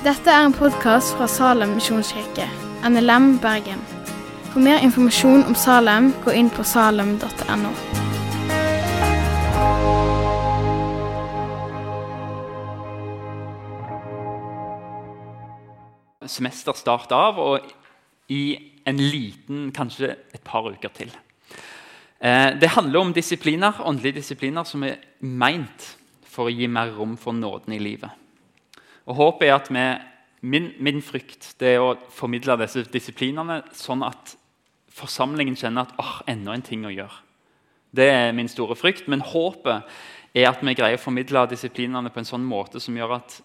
Dette er en podkast fra Salem misjonskirke, NLM Bergen. For mer informasjon om Salem, gå inn på salem.no. semester start av, og i en liten, kanskje et par uker til. Eh, det handler om disipliner, åndelige disipliner som er meint for å gi mer rom for nåden i livet. Og Håpet er at vi, min, min frykt det er å formidle disse disiplinene sånn at forsamlingen kjenner at oh, enda en ting å gjøre. Det er min store frykt. Men håpet er at vi greier å formidle disiplinene på en sånn måte som gjør at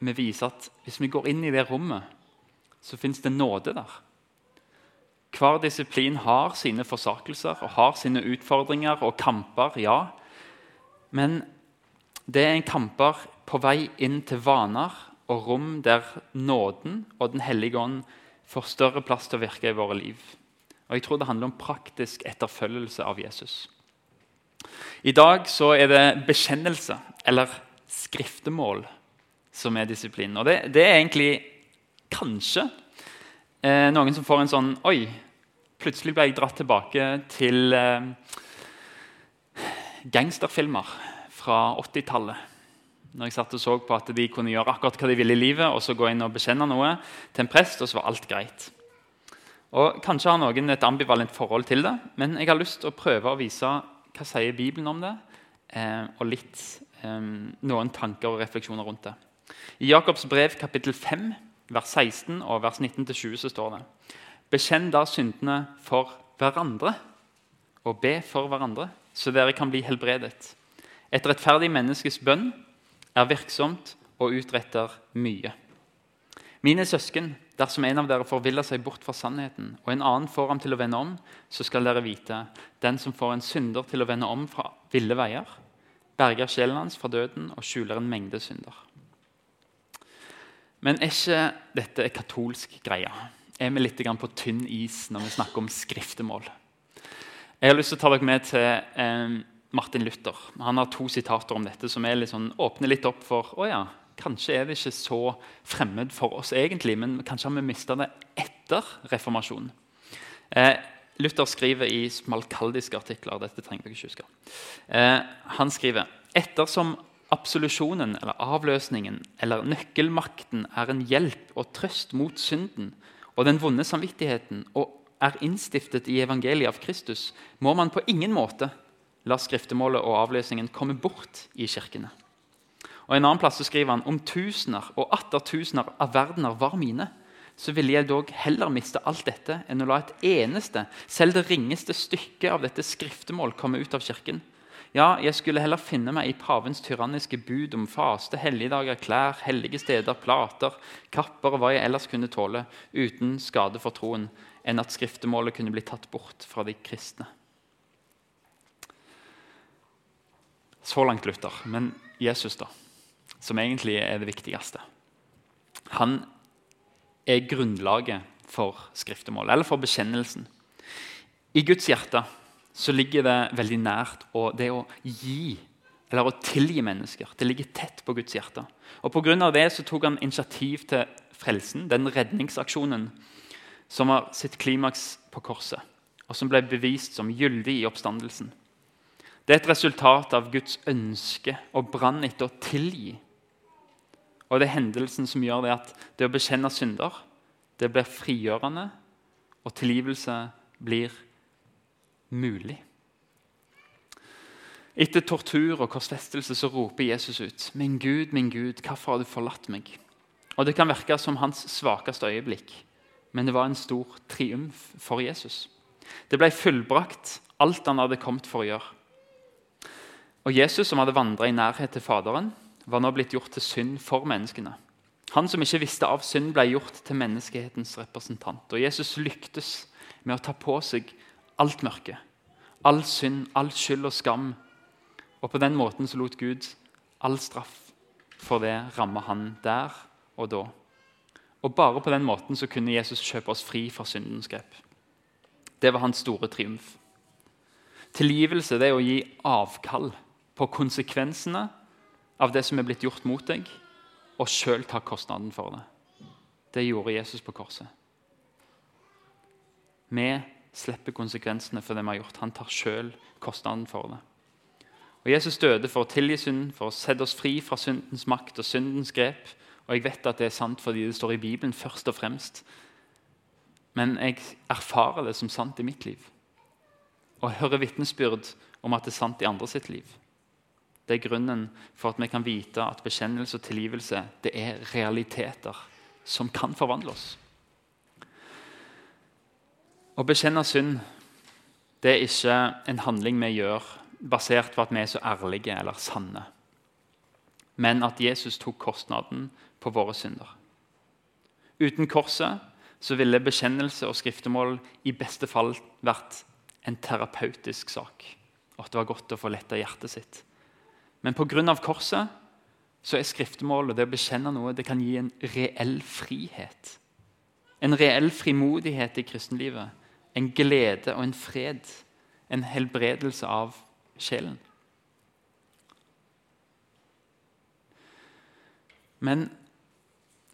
vi viser at hvis vi går inn i det rommet, så fins det nåde der. Hver disiplin har sine forsakelser og har sine utfordringer og kamper. ja. Men det er en kamper på vei inn til vaner og rom der nåden og Den hellige ånd får større plass til å virke i våre liv. Og Jeg tror det handler om praktisk etterfølgelse av Jesus. I dag så er det bekjennelse, eller skriftemål, som er disiplinen. Og det, det er egentlig kanskje eh, noen som får en sånn Oi, plutselig ble jeg dratt tilbake til eh, gangsterfilmer fra 80-tallet. Når jeg satt og så på at de kunne gjøre akkurat hva de ville i livet, og så gå inn og bekjenne noe til en prest, og så var alt greit. Og Kanskje har noen et ambivalent forhold til det, men jeg har lyst til å prøve å vise hva sier Bibelen om det, eh, og litt, eh, noen tanker og refleksjoner rundt det. I Jakobs brev kapittel 5, vers 16 og vers 19-20 så står det Bekjenn da syndene for hverandre, og be for hverandre, så dere kan bli helbredet. Et rettferdig menneskes bønn er virksomt og utretter mye. Mine søsken, dersom en av dere forviller seg bort fra sannheten, og en annen får ham til å vende om, så skal dere vite den som får en synder til å vende om fra ville veier, berger sjelen hans fra døden og skjuler en mengde synder. Men er ikke dette en katolsk greie? Er vi litt på tynn is når vi snakker om skriftemål? Jeg har lyst til å ta dere med til eh, Martin Luther. Han har to sitater om dette som litt sånn, åpner litt opp for å ja, Kanskje er det ikke så fremmed for oss egentlig, men kanskje har vi mista det etter reformasjonen. Eh, Luther skriver i smalkaldiske artikler dette trenger dere ikke huske. Eh, han skriver ettersom absolusjonen eller avløsningen eller nøkkelmakten er en hjelp og trøst mot synden og den vonde samvittigheten og er innstiftet i evangeliet av Kristus, må man på ingen måte la skriftemålet og avløsningen komme bort i kirkene. Og En annen plass så skriver han om tusener og atter tusener av verdener var mine, så ville jeg dog heller miste alt dette enn å la et eneste, selv det ringeste stykke av dette skriftemål komme ut av kirken. Ja, jeg skulle heller finne meg i pavens tyranniske bud om faste, helligdager, klær, hellige steder, plater, kapper og hva jeg ellers kunne tåle, uten skade for troen, enn at skriftemålet kunne bli tatt bort fra de kristne. Så langt Luther. Men Jesus, da, som egentlig er det viktigste. Han er grunnlaget for skriftemålet, eller for bekjennelsen. I Guds hjerte så ligger det veldig nært og det å gi eller å tilgi mennesker. Det ligger tett på Guds hjerte. Og Pga. det så tok han initiativ til frelsen, den redningsaksjonen som har sitt klimaks på korset, og som ble bevist som gyldig i oppstandelsen. Det er et resultat av Guds ønske og brann etter å tilgi. Og det er hendelsen som gjør det at det å bekjenne synder det blir frigjørende, og tilgivelse blir mulig. Etter tortur og korsfestelse så roper Jesus ut.: Min Gud, min Gud, hvorfor har du forlatt meg? Og Det kan virke som hans svakeste øyeblikk, men det var en stor triumf for Jesus. Det ble fullbrakt, alt han hadde kommet for å gjøre. Og Jesus, som hadde vandra i nærhet til Faderen, var nå blitt gjort til synd for menneskene. Han som ikke visste av synd, ble gjort til menneskehetens representant. Og Jesus lyktes med å ta på seg alt mørke, all synd, all skyld og skam. Og på den måten så lot Gud all straff for det ramme han der og da. Og bare på den måten så kunne Jesus kjøpe oss fri fra syndens grep. Det var hans store triumf. Tilgivelse det er å gi avkall på konsekvensene av det som er blitt gjort mot deg, og sjøl ta kostnaden for det. Det gjorde Jesus på korset. Vi slipper konsekvensene for det vi har gjort. Han tar sjøl kostnaden for det. Og Jesus døde for å tilgi synden, for å sette oss fri fra syndens makt og syndens grep. Og jeg vet at det er sant fordi det står i Bibelen først og fremst. Men jeg erfarer det som sant i mitt liv. Og hører vitnesbyrd om at det er sant i andre sitt liv. Det er grunnen for at vi kan vite at bekjennelse og tilgivelse det er realiteter som kan forvandle oss. Å bekjenne synd det er ikke en handling vi gjør basert på at vi er så ærlige eller sanne, men at Jesus tok kostnaden på våre synder. Uten korset så ville bekjennelse og skriftemål i beste fall vært en terapeutisk sak. Og at det var godt å få letta hjertet sitt. Men pga. korset så er skriftemålet det å bekjenne noe det kan gi en reell frihet. En reell frimodighet i kristenlivet. En glede og en fred. En helbredelse av sjelen. Men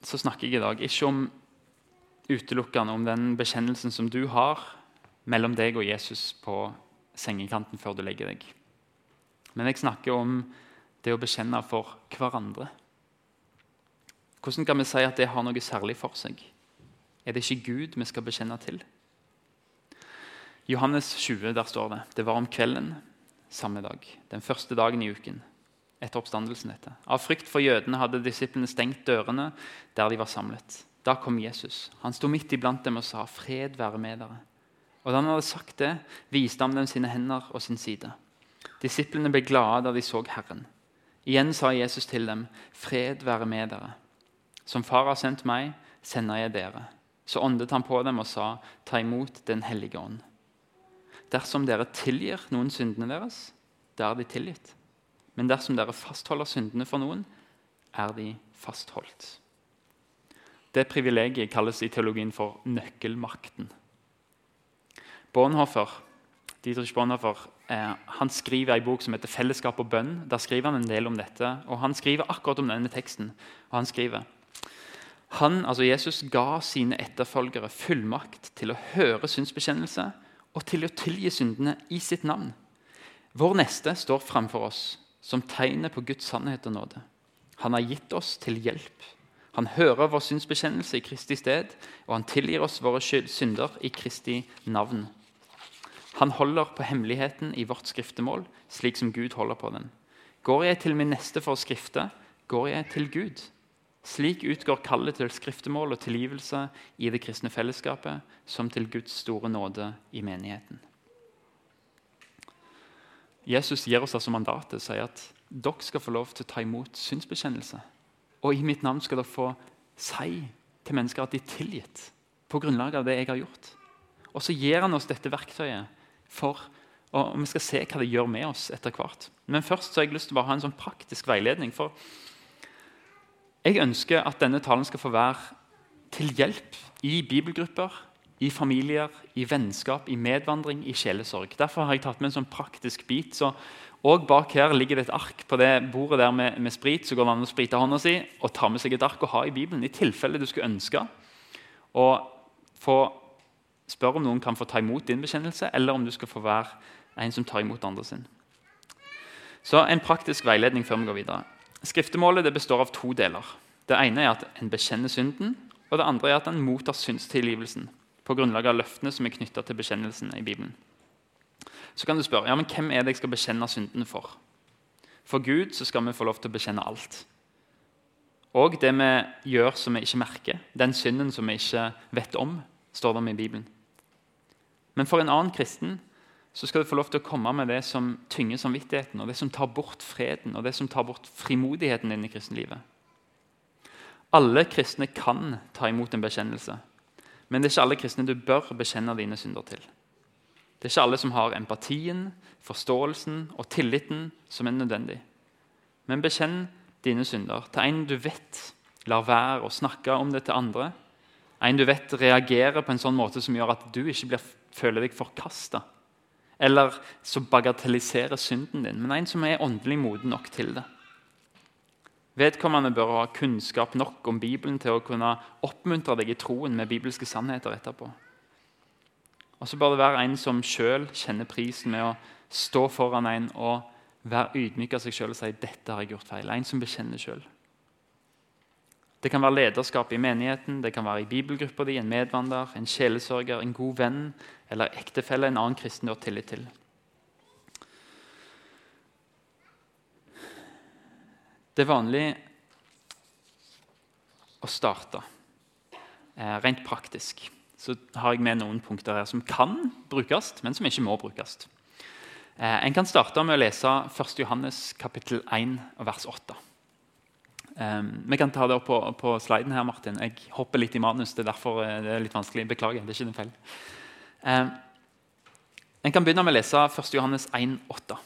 så snakker jeg i dag ikke om utelukkende om den bekjennelsen som du har mellom deg og Jesus på sengekanten før du legger deg. Men jeg snakker om det å bekjenne for hverandre. Hvordan kan vi si at det har noe særlig for seg? Er det ikke Gud vi skal bekjenne til? Johannes 20 der står det det var om kvelden samme dag, den første dagen i uken etter oppstandelsen. Dette. Av frykt for jødene hadde disiplene stengt dørene der de var samlet. Da kom Jesus. Han sto midt iblant dem og sa, 'Fred være med dere.' Og Da han hadde sagt det, viste han dem sine hender og sin side. Disiplene ble glade da de så Herren. Igjen sa Jesus til dem, 'Fred være med dere.' Som Far har sendt meg, sender jeg dere. Så åndet han på dem og sa, 'Ta imot Den hellige ånd.' Dersom dere tilgir noen syndene deres, da er de tilgitt. Men dersom dere fastholder syndene for noen, er de fastholdt. Det privilegiet kalles i teologien for nøkkelmakten. Bonhoeffer, Dietrich Bonhoeffer eh, han skriver en bok som heter 'Fellesskap og bønn'. Der skriver han en del om dette, og han skriver akkurat om denne teksten. Og Han skriver han, altså Jesus ga sine etterfølgere fullmakt til å høre synsbekjennelse og til å tilgi syndene i sitt navn. Vår neste står framfor oss som tegnet på Guds sannhet og nåde. Han har gitt oss til hjelp. Han hører vår synsbekjennelse i Kristi sted, og han tilgir oss våre synder i Kristi navn. Han holder på hemmeligheten i vårt skriftemål, slik som Gud holder på den. Går jeg til min neste for å skrifte, går jeg til Gud. Slik utgår kallet til skriftemål og tilgivelse i det kristne fellesskapet, som til Guds store nåde i menigheten. Jesus gir oss altså mandatet sier at dere skal få lov til å ta imot synsbekjennelse. Og i mitt navn skal dere få si til mennesker at de er tilgitt på grunnlag av det jeg har gjort. Og så gir han oss dette verktøyet for og vi skal se hva det gjør med oss etter hvert. Men først så har jeg lyst til å ha en sånn praktisk veiledning. For jeg ønsker at denne talen skal få være til hjelp i bibelgrupper, i familier, i vennskap, i medvandring, i sjelesorg. Derfor har jeg tatt med en sånn praktisk bit. Så, og Bak her ligger det et ark på det bordet der med, med sprit. Så går det an å sprite hånda si og ta med seg et ark og ha i Bibelen. I tilfelle du skulle ønske å få spørre om noen kan få ta imot din bekjennelse, eller om du skal få være en som tar imot andre sin. Så En praktisk veiledning før vi går videre. Skriftemålet består av to deler. Det ene er at en bekjenner synden, og det andre er at en mottar synstilgivelsen på grunnlag av løftene som er knytta til bekjennelsen i Bibelen. Så kan du spørre ja, men hvem er det jeg skal bekjenne syndene for. For Gud så skal vi få lov til å bekjenne alt. Og det vi gjør som vi ikke merker, den synden som vi ikke vet om, står det om i Bibelen. Men for en annen kristen så skal du få lov til å komme med det som tynger samvittigheten, og det som tar bort freden og det som tar bort frimodigheten din i kristenlivet. Alle kristne kan ta imot en bekjennelse. Men det er ikke alle kristne du bør bekjenne dine synder til. Det er ikke alle som har empatien, forståelsen og tilliten som er nødvendig. Men bekjenn dine synder til en du vet lar være å snakke om det til andre. En du vet reagerer på en sånn måte som gjør at du ikke blir, føler deg forkasta. Eller som bagatelliserer synden din, men en som er åndelig moden nok til det. Vedkommende bør ha kunnskap nok om Bibelen til å kunne oppmuntre deg i troen med bibelske sannheter etterpå. Og så bør det være en som sjøl kjenner prisen med å stå foran en og være ydmyk av seg sjøl og si 'dette har jeg gjort feil'. En som bekjenner sjøl. Det kan være lederskap i menigheten, det kan være i bibelgruppa di, en medvandrer, en sjelesørger, en god venn eller ektefelle, en annen kristen du har tillit til. Det er vanlig å starte eh, rent praktisk. Så har jeg med noen punkter her som kan brukes, men som ikke må brukes. Eh, en kan starte med å lese 1. Johannes kapittel 1 vers 8. Um, vi kan ta det opp på, på sliden her, Martin. Jeg hopper litt i manus. Det er derfor eh, det er litt vanskelig. Beklager. det er ikke din feil. Um, en kan begynne med å lese 1. Johannes 1, 8.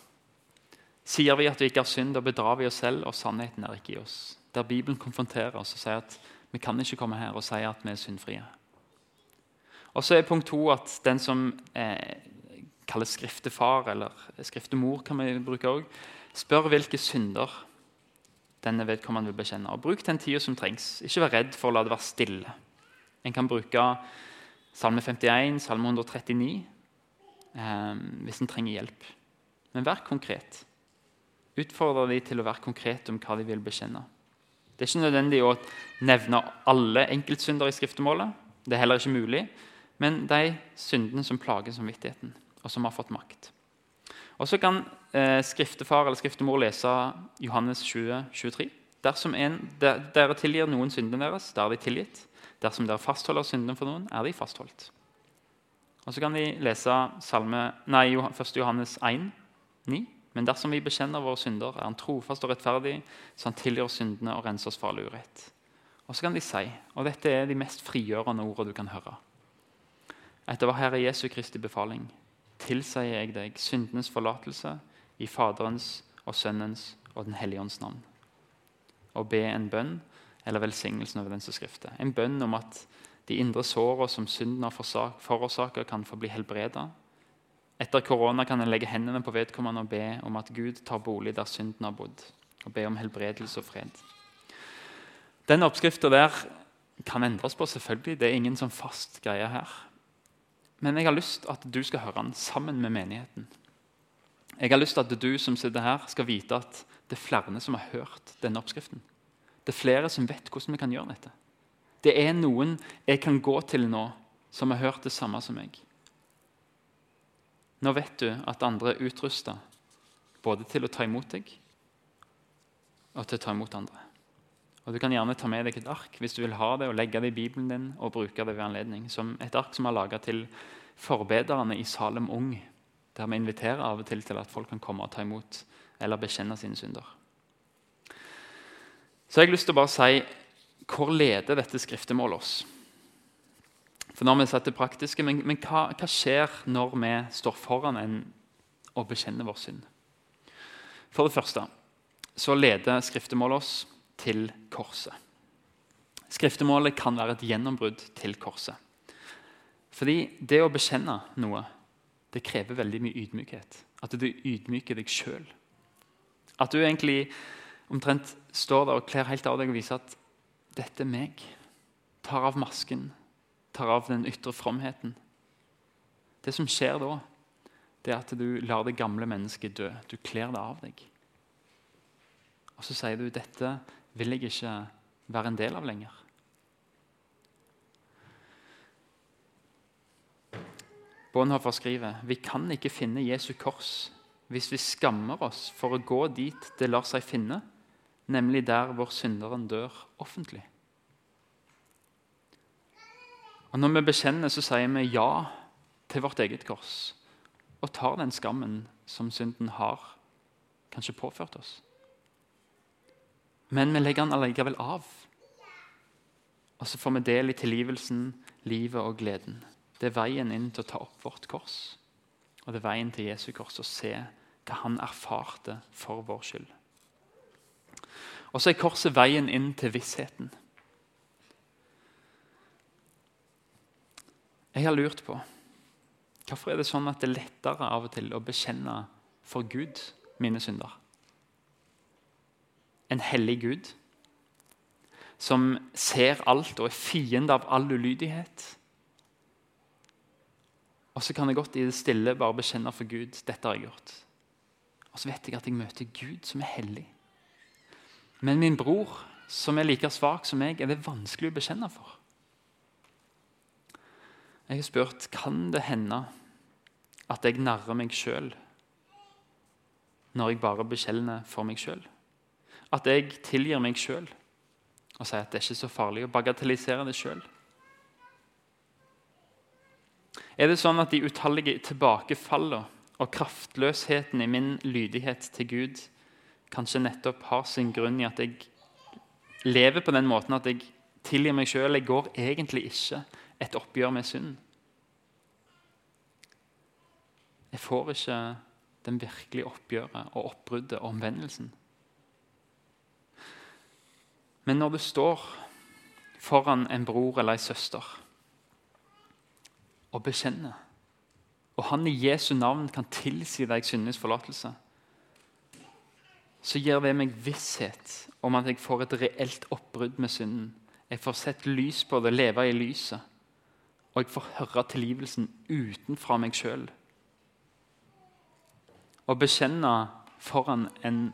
Sier vi at vi ikke har synd, da bedrar vi oss selv, og sannheten er ikke i oss. Der Bibelen konfronterer oss og sier at vi kan ikke komme her og si at vi er syndfrie. Og så er punkt to at den som eh, kalles skriftefar, eller skriftemor, kan vi bruke også, spør hvilke synder denne vedkommende vil bekjenne. Og Bruk den tida som trengs. Ikke vær redd for å la det være stille. En kan bruke Salme 51, Salme 139 eh, hvis en trenger hjelp. Men vær konkret utfordre dem til å være konkrete om hva de vil bekjenne. Det er ikke nødvendig å nevne alle enkeltsynder i skriftemålet. Det er heller ikke mulig. Men de syndene som plager samvittigheten, og som har fått makt. Og Så kan eh, skriftefar eller skriftemor lese Johannes 20, 23. Dersom en, der, dere tilgir noen syndene deres, da er de tilgitt. Dersom dere fastholder syndene for noen, er de fastholdt. Og Så kan de lese salme, nei, 1. Johannes 1, 9. Men dersom vi bekjenner våre synder, er Han trofast og rettferdig, så Han tilgir syndene og renser oss for all urett. Og så kan de si, og dette er de mest frigjørende ordene du kan høre Etter hva Herre Jesu Kristi befaling tilsier jeg deg syndenes forlatelse i Faderens og Sønnens og Den hellige ånds navn. Og be en bønn eller velsignelsen over den som skrifter. En bønn om at de indre sårene som synden har forårsaket, kan få bli helbreda etter korona kan en legge hendene på vedkommende og be om at Gud tar bolig der synden har bodd, og be om helbredelse og fred. Den oppskrifta der kan endres på, selvfølgelig. Det er ingen sånn fast greie her. Men jeg har lyst at du skal høre den sammen med menigheten. Jeg har lyst til at du som sitter her, skal vite at det er flere som har hørt denne oppskriften. Det er flere som vet hvordan vi kan gjøre dette. Det er noen jeg kan gå til nå, som har hørt det samme som meg. Nå vet du at andre er utrusta både til å ta imot deg og til å ta imot andre. Og Du kan gjerne ta med deg et ark hvis du vil ha det, og legge det i Bibelen din og bruke det ved anledning. Som et ark som er laga til forbederne i Salem Ung, der vi inviterer av og til til at folk kan komme og ta imot eller bekjenne sine synder. Så jeg har lyst til å bare si hvor leder dette skriftemålet oss? For nå har vi sett det praktiske, Men, men hva, hva, skjer når vi står foran en og bekjenner vår synd? For det første så leder skriftemålet oss til korset. Skriftemålet kan være et gjennombrudd til korset. Fordi det å bekjenne noe det krever veldig mye ydmykhet. At du ydmyker deg sjøl. At du egentlig omtrent står der og kler helt av deg og viser at 'dette er meg'. Tar av masken, tar av den ytre fromheten. Det som skjer da, det er at du lar det gamle mennesket dø. Du kler det av deg. Og så sier du dette vil jeg ikke være en del av lenger. Bonhoeffer skriver vi kan ikke finne Jesu kors hvis vi skammer oss for å gå dit det lar seg finne, nemlig der hvor synderen dør offentlig. Og Når vi bekjenner, så sier vi ja til vårt eget kors og tar den skammen som synden har kanskje påført oss. Men vi legger den allikevel av. Og så får vi del i tilgivelsen, livet og gleden. Det er veien inn til å ta opp vårt kors. Og det er veien til Jesu kors å se hva han erfarte for vår skyld. Og så er korset veien inn til vissheten. Jeg har lurt på hvorfor er det sånn at det er lettere av og til å bekjenne for Gud mine synder. En hellig Gud som ser alt og er fiende av all ulydighet. Og så kan jeg godt i det stille bare bekjenne for Gud dette har jeg gjort. Og så vet jeg at jeg møter Gud som er hellig. Men min bror, som er like svak som meg, er det vanskelig å bekjenne for. Jeg har spurt kan det hende at jeg narrer meg sjøl når jeg bare bekjenner for meg sjøl. At jeg tilgir meg sjøl og sier at det er ikke så farlig å bagatellisere det sjøl. Er det sånn at de utallige tilbakefallene og kraftløsheten i min lydighet til Gud kanskje nettopp har sin grunn i at jeg lever på den måten at jeg tilgir meg sjøl? Jeg går egentlig ikke et oppgjør med synd. Jeg får ikke den virkelige oppgjøret og oppbruddet og omvendelsen. Men når du står foran en bror eller en søster og bekjenner, og han i Jesu navn kan tilsi deg syndenes forlatelse, så gir det meg visshet om at jeg får et reelt oppbrudd med synden. Jeg får sett lys på det, leve i lyset, og jeg får høre tilgivelsen utenfra meg sjøl. Å bekjenne foran en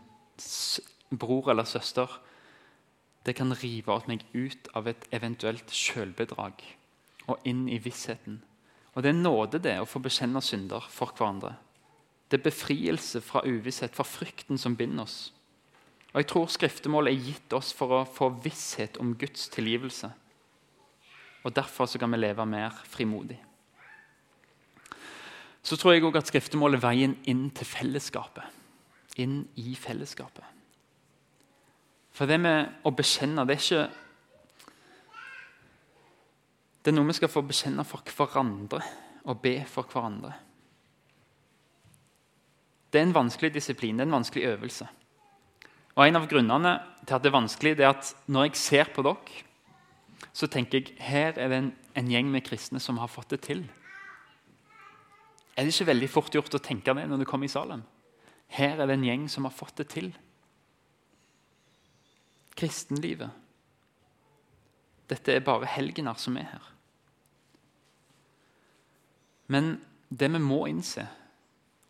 bror eller søster det kan rive meg ut av et eventuelt sjølbedrag og inn i vissheten. Og Det er nåde det å få bekjenne synder for hverandre. Det er befrielse fra uvisshet, fra frykten som binder oss. Og Jeg tror skriftemålet er gitt oss for å få visshet om Guds tilgivelse. Og Derfor så kan vi leve mer frimodig. Så tror jeg òg at skriftemålet er veien inn til fellesskapet. Inn i fellesskapet. For det med å bekjenne, det er ikke Det er noe vi skal få bekjenne for hverandre og be for hverandre. Det er en vanskelig disiplin, det er en vanskelig øvelse. Og En av grunnene til at det er vanskelig, det er at når jeg ser på dere, så tenker jeg her er det en, en gjeng med kristne som har fått det til. Er det ikke veldig fort gjort å tenke det når du kommer i Salem? Her er det en gjeng som har fått det til. Kristenlivet. Dette er bare helgener som er her. Men det vi må innse,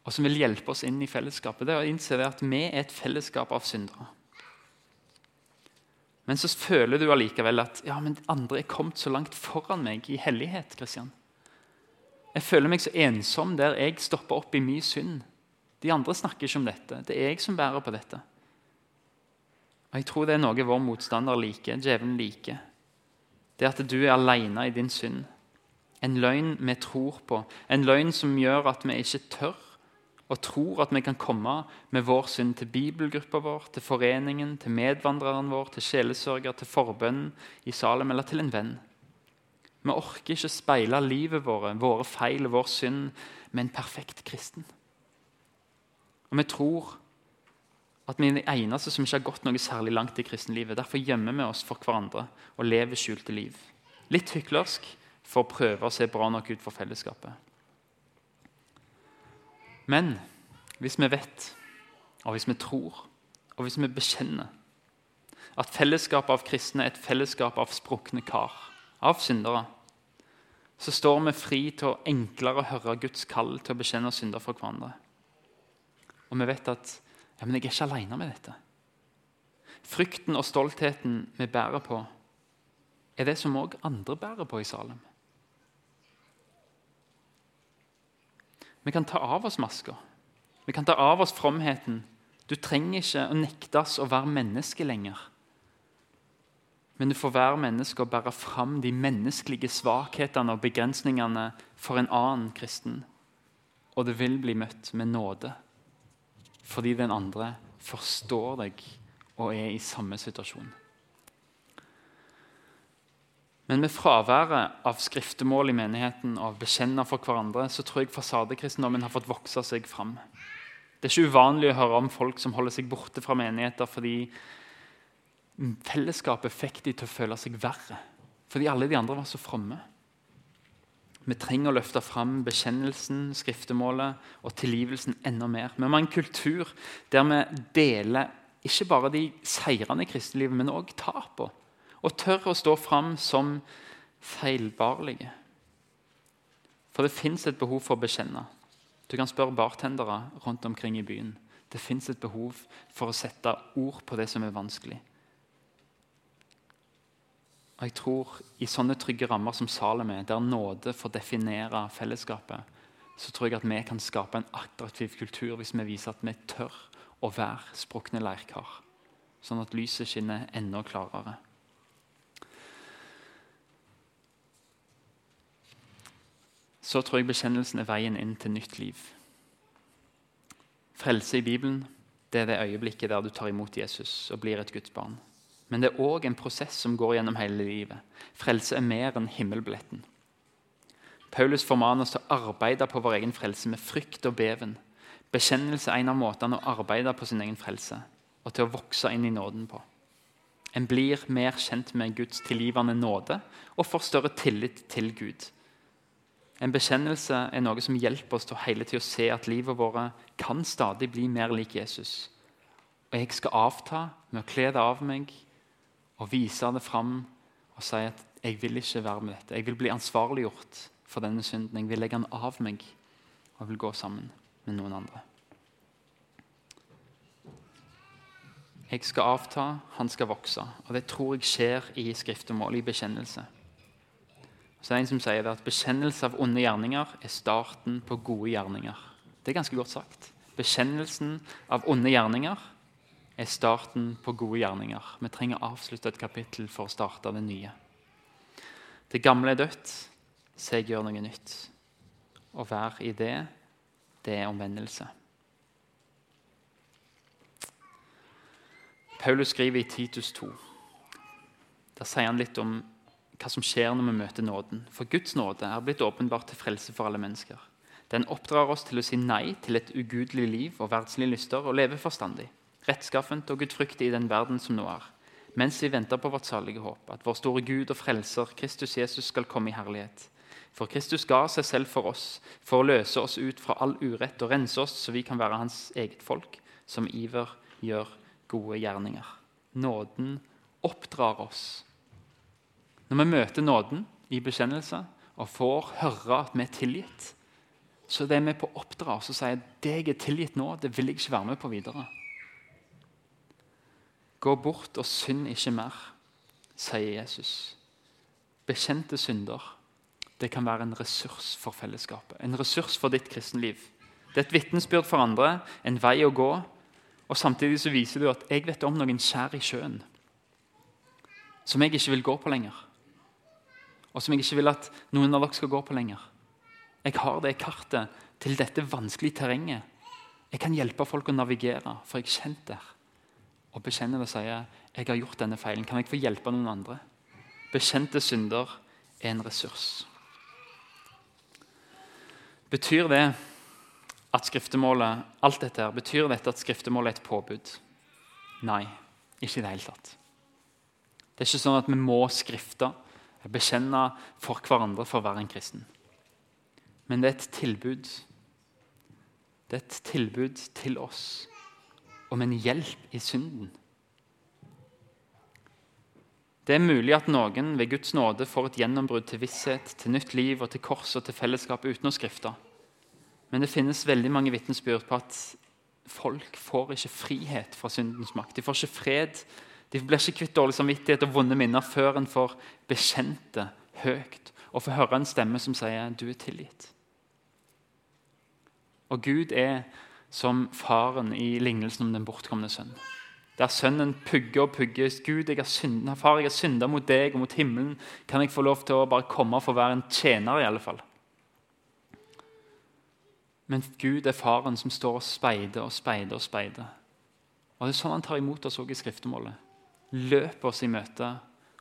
og som vil hjelpe oss inn i fellesskapet, det er å innse at vi er et fellesskap av syndere. Men så føler du allikevel at ja, men andre er kommet så langt foran meg i hellighet. Christian. Jeg føler meg så ensom der jeg stopper opp i mye synd. De andre snakker ikke om dette. Det er jeg som bærer på dette. Og Jeg tror det er noe vår motstander liker, djevelen liker. Det at du er alene i din synd. En løgn vi tror på. En løgn som gjør at vi ikke tør og tror at vi kan komme med vår synd til bibelgruppa vår, til foreningen, til medvandreren vår, til sjelesørger, til forbønnen i Salem eller til en venn. Vi orker ikke speile livet vårt, våre feil og vår synd med en perfekt kristen. Og vi tror at vi er de eneste som ikke har gått noe særlig langt i kristenlivet. Derfor gjemmer vi oss for hverandre og lever skjulte liv. Litt hyklersk for å prøve å se bra nok ut for fellesskapet. Men hvis vi vet, og hvis vi tror, og hvis vi bekjenner at fellesskapet av kristne er et fellesskap av sprukne kar, av syndere, så står vi fri til å enklere høre Guds kall til å bekjenne synder for hverandre. Og vi vet at ja, men jeg er ikke alene med dette. Frykten og stoltheten vi bærer på, er det som òg andre bærer på i Salem. Vi kan ta av oss maska. Vi kan ta av oss fromheten. Du trenger ikke å nektes å være menneske lenger. Men du får være menneske og bære fram de menneskelige svakhetene og begrensningene for en annen kristen. Og det vil bli møtt med nåde fordi den andre forstår deg og er i samme situasjon. Men med fraværet av skriftemål i menigheten og av bekjenner for hverandre, så tror jeg fasadekristendommen har fått vokse seg fram. Det er ikke uvanlig å høre om folk som holder seg borte fra menigheter fordi Fellesskapet fikk de til å føle seg verre, fordi alle de andre var så fromme. Vi trenger å løfte fram bekjennelsen, skriftemålet og tilgivelsen enda mer. Vi må ha en kultur der vi deler ikke bare de seirene i kristelivet, men òg tapene. og tør å stå fram som feilbarlige. For det fins et behov for å bekjenne. Du kan spørre bartendere rundt omkring i byen. Det fins et behov for å sette ord på det som er vanskelig. Og jeg tror I sånne trygge rammer som Salem er, der nåde får definere fellesskapet, så tror jeg at vi kan skape en attraktiv kultur hvis vi viser at vi tør å være sprukne leirkar. Sånn at lyset skinner enda klarere. Så tror jeg bekjennelsen er veien inn til nytt liv. Frelse i Bibelen det er det øyeblikket der du tar imot Jesus og blir et Guds barn. Men det er òg en prosess som går gjennom hele livet. Frelse er mer enn himmelbilletten. Paulus formaner oss til å arbeide på vår egen frelse med frykt og beven. Bekjennelse er en av måtene å arbeide på sin egen frelse og til å vokse inn i nåden på. En blir mer kjent med Guds tilgivende nåde og får større tillit til Gud. En bekjennelse er noe som hjelper oss til hele tiden å se at livet vårt kan stadig bli mer lik Jesus. Og jeg skal avta med å kle det av meg og vise det fram og si at jeg vil ikke være med dette. Jeg vil bli ansvarliggjort for denne synden. Jeg vil legge den av meg og jeg vil gå sammen med noen andre. Jeg skal avta, han skal vokse. Og det tror jeg skjer i skriftemål, i bekjennelse. Så det er en som sier at Bekjennelse av onde gjerninger er starten på gode gjerninger. Det er ganske godt sagt. Bekjennelsen av onde gjerninger er starten på gode gjerninger. Vi trenger å avslutte et kapittel for å starte det nye. Det gamle er dødt, så jeg gjør noe nytt. Å være i det, det er omvendelse. Paulus skriver i Titus 2. Der sier han litt om hva som skjer når vi møter nåden. For Guds nåde er blitt åpenbart til frelse for alle mennesker. Den oppdrar oss til å si nei til et ugudelig liv og verdslige lyster og leve forstandig rettskaffent og gudfryktig i den verden som nå er, mens vi venter på vårt salige håp, at vår store Gud og Frelser, Kristus Jesus, skal komme i herlighet. For Kristus ga seg selv for oss, for å løse oss ut fra all urett og rense oss, så vi kan være hans eget folk, som iver gjør gode gjerninger. Nåden oppdrar oss. Når vi møter nåden i bekjennelse og får høre at vi er tilgitt, så det er vi på å oppdra oss og sier det jeg er tilgitt nå, det vil jeg ikke være med på videre. Gå bort og synd ikke mer, sier Jesus. Bekjente synder det kan være en ressurs for fellesskapet, en ressurs for ditt kristenliv. Det er et vitnesbyrd for andre, en vei å gå. Og Samtidig så viser du at jeg vet om noen skjær i sjøen som jeg ikke vil gå på lenger. Og som jeg ikke vil at noen av dere skal gå på lenger. Jeg har det kartet til dette vanskelige terrenget. Jeg kan hjelpe folk å navigere, for jeg er kjent der og bekjenner og sier jeg har gjort denne feilen. Kan jeg få hjelpe noen andre? Bekjente synder er en ressurs. Betyr det at skriftemålet alt dette her, betyr dette at skriftemålet er et påbud? Nei, ikke i det hele tatt. Det er ikke sånn at vi må skrifte, bekjenne for hverandre for å være en kristen. Men det er et tilbud. Det er et tilbud til oss om en hjelp i synden. Det er mulig at noen ved Guds nåde får et gjennombrudd til visshet, til nytt liv og til kors og til fellesskap uten å skrifte. Men det finnes veldig mange vitnesbyrd på at folk får ikke frihet fra syndens makt. De får ikke fred. De blir ikke kvitt dårlig samvittighet og vonde minner før en får bekjente høyt og får høre en stemme som sier 'du er tilgitt'. Og Gud er som faren i lignelsen om den bortkomne sønn. Der sønnen pugger og pugger. 'Gud, jeg har synda, far, jeg har synda mot deg og mot himmelen.' 'Kan jeg få lov til å bare komme og få være en tjener?' i alle fall? Men Gud er faren som står og speider og speider og speider. Og Det er sånn han tar imot oss òg i skriftemålet. Løper oss i møte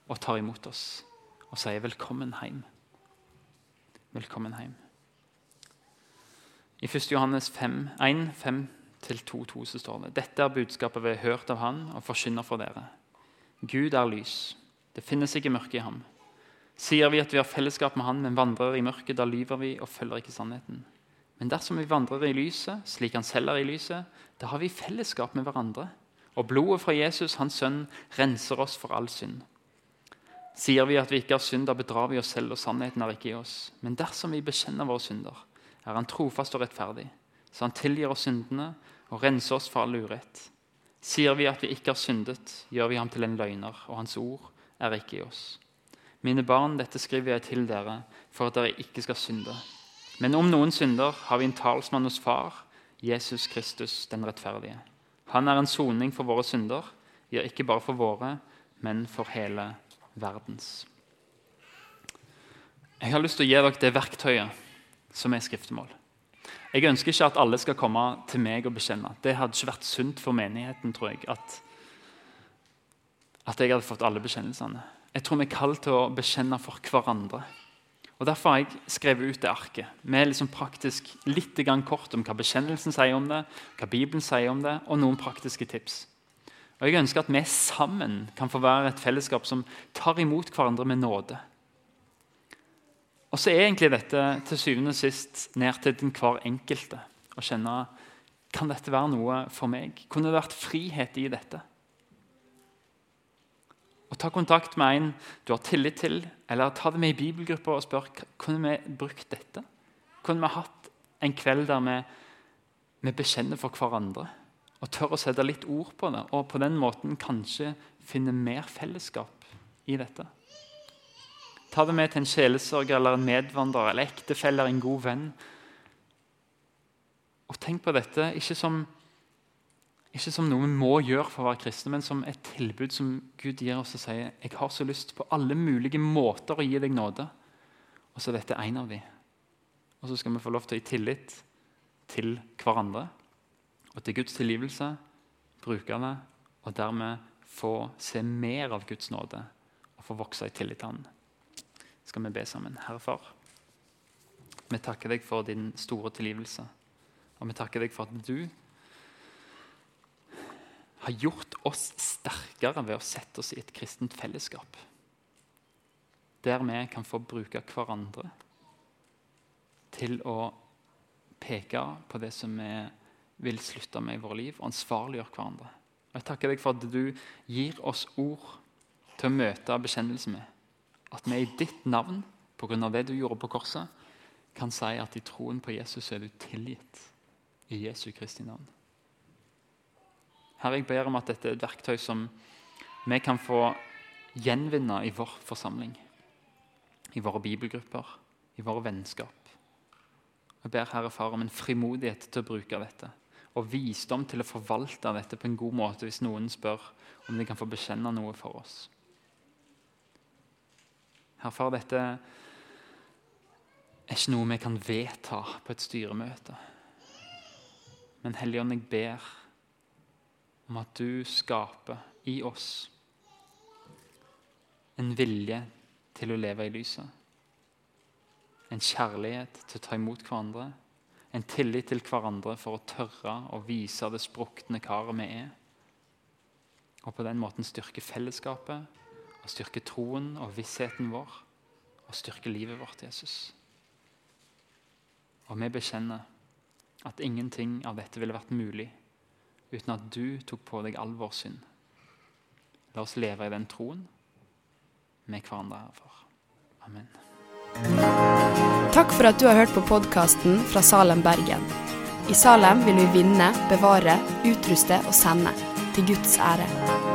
og tar imot oss og sier 'velkommen hjem'. Velkommen hjem. I 1. Johannes 5, 1, 5-2 så står det Dette er budskapet vi har hørt av Han og forkynner for dere. Gud er lys. Det finnes ikke mørke i ham. Sier vi at vi har fellesskap med Han, men vandrer i mørket, da lyver vi og følger ikke sannheten. Men dersom vi vandrer i lyset, slik Han selv er i lyset, da har vi fellesskap med hverandre. Og blodet fra Jesus, Hans sønn, renser oss for all synd. Sier vi at vi ikke har synd, da bedrar vi oss selv, og sannheten er ikke i oss. Men dersom vi bekjenner våre synder, er Han trofast og rettferdig, så Han tilgir oss syndene og renser oss for all urett. Sier vi at vi ikke har syndet, gjør vi ham til en løgner, og Hans ord er ikke i oss. Mine barn, dette skriver jeg til dere for at dere ikke skal synde. Men om noen synder, har vi en talsmann hos Far, Jesus Kristus den rettferdige. Han er en soning for våre synder, ja, ikke bare for våre, men for hele verdens. Jeg har lyst til å gi dere det verktøyet som er skriftemål. Jeg ønsker ikke at alle skal komme til meg og bekjenne. Det hadde ikke vært sunt for menigheten, tror jeg, at, at jeg hadde fått alle bekjennelsene. Jeg tror vi er kalt til å bekjenne for hverandre. Og Derfor har jeg skrevet ut det arket med liksom praktisk litt kort om hva bekjennelsen sier om det, hva Bibelen sier om det, og noen praktiske tips. Og Jeg ønsker at vi sammen kan få være et fellesskap som tar imot hverandre med nåde. Og så er egentlig dette til syvende og sist ned til den hver enkelte å kjenne kan dette være noe for meg. Kunne det vært frihet i dette? Og Ta kontakt med en du har tillit til, eller ta det med i bibelgrupper og spør kunne vi brukt dette. Kunne vi hatt en kveld der vi, vi bekjenner for hverandre og tør å sette litt ord på det, og på den måten kanskje finne mer fellesskap i dette. Ta det med til en sjelesørger eller en medvandrer eller ektefelle eller en god venn. Og tenk på dette ikke som, ikke som noe vi må gjøre for å være kristne, men som et tilbud som Gud gir oss og sier jeg har så lyst på alle mulige måter å gi deg nåde. Og så er dette en av de. Og så skal vi få lov til å gi tillit til hverandre og til Guds tilgivelse. Bruke det og dermed få se mer av Guds nåde og få vokse i tillit til Han skal vi be sammen. Herre Far, vi takker deg for din store tilgivelse. Og vi takker deg for at du har gjort oss sterkere ved å sette oss i et kristent fellesskap. Der vi kan få bruke hverandre til å peke på det som vi vil slutte med i våre liv, og ansvarliggjøre hverandre. Og Jeg takker deg for at du gir oss ord til å møte bekjennelse med at vi i ditt navn, pga. det du gjorde på korset, kan si at i troen på Jesus er du tilgitt i Jesu Kristi navn. Herre, jeg ber om at dette er et verktøy som vi kan få gjenvinne i vår forsamling. I våre bibelgrupper, i våre vennskap. Jeg ber Herre Far om en frimodighet til å bruke dette. Og visdom til å forvalte dette på en god måte hvis noen spør om de kan få bekjenne noe for oss. Herre far, dette er ikke noe vi kan vedta på et styremøte. Men Helligånd, jeg ber om at du skaper i oss en vilje til å leve i lyset. En kjærlighet til å ta imot hverandre. En tillit til hverandre for å tørre å vise det sprukne karet vi er. Og på den måten styrke fellesskapet og styrke troen og vissheten vår og styrke livet vårt, Jesus. Og vi bekjenner at ingenting av dette ville vært mulig uten at du tok på deg all vår synd. La oss leve i den troen med hverandre herfor. Amen. Takk for at du har hørt på podkasten fra Salem, Bergen. I Salem vil vi vinne, bevare, utruste og sende, til Guds ære.